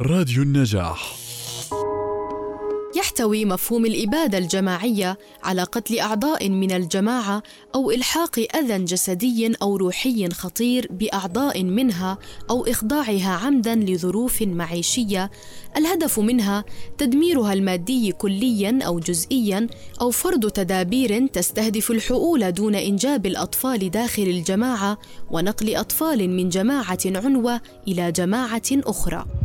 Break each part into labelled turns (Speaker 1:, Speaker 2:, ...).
Speaker 1: راديو النجاح
Speaker 2: يحتوي مفهوم الإبادة الجماعية على قتل أعضاء من الجماعة أو إلحاق أذى جسدي أو روحي خطير بأعضاء منها أو إخضاعها عمداً لظروف معيشية الهدف منها تدميرها المادي كلياً أو جزئياً أو فرض تدابير تستهدف الحؤول دون إنجاب الأطفال داخل الجماعة ونقل أطفال من جماعة عنوة إلى جماعة أخرى.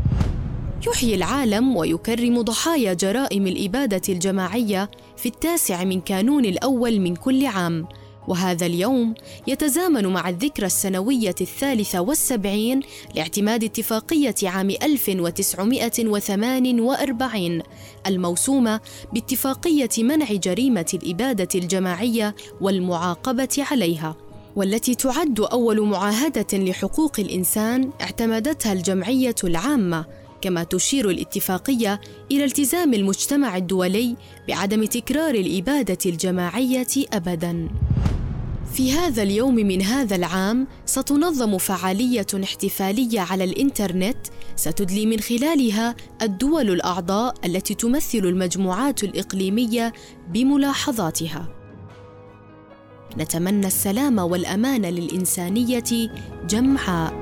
Speaker 2: يحيي العالم ويكرم ضحايا جرائم الإبادة الجماعية في التاسع من كانون الأول من كل عام. وهذا اليوم يتزامن مع الذكرى السنوية الثالثة والسبعين لاعتماد اتفاقية عام 1948 الموسومة باتفاقية منع جريمة الإبادة الجماعية والمعاقبة عليها والتي تعد أول معاهدة لحقوق الإنسان اعتمدتها الجمعية العامة. كما تشير الاتفاقية إلى التزام المجتمع الدولي بعدم تكرار الإبادة الجماعية ابدا. في هذا اليوم من هذا العام ستنظم فعالية احتفالية على الإنترنت ستدلي من خلالها الدول الأعضاء التي تمثل المجموعات الإقليمية بملاحظاتها. نتمنى السلام والأمان للإنسانية جمعاء.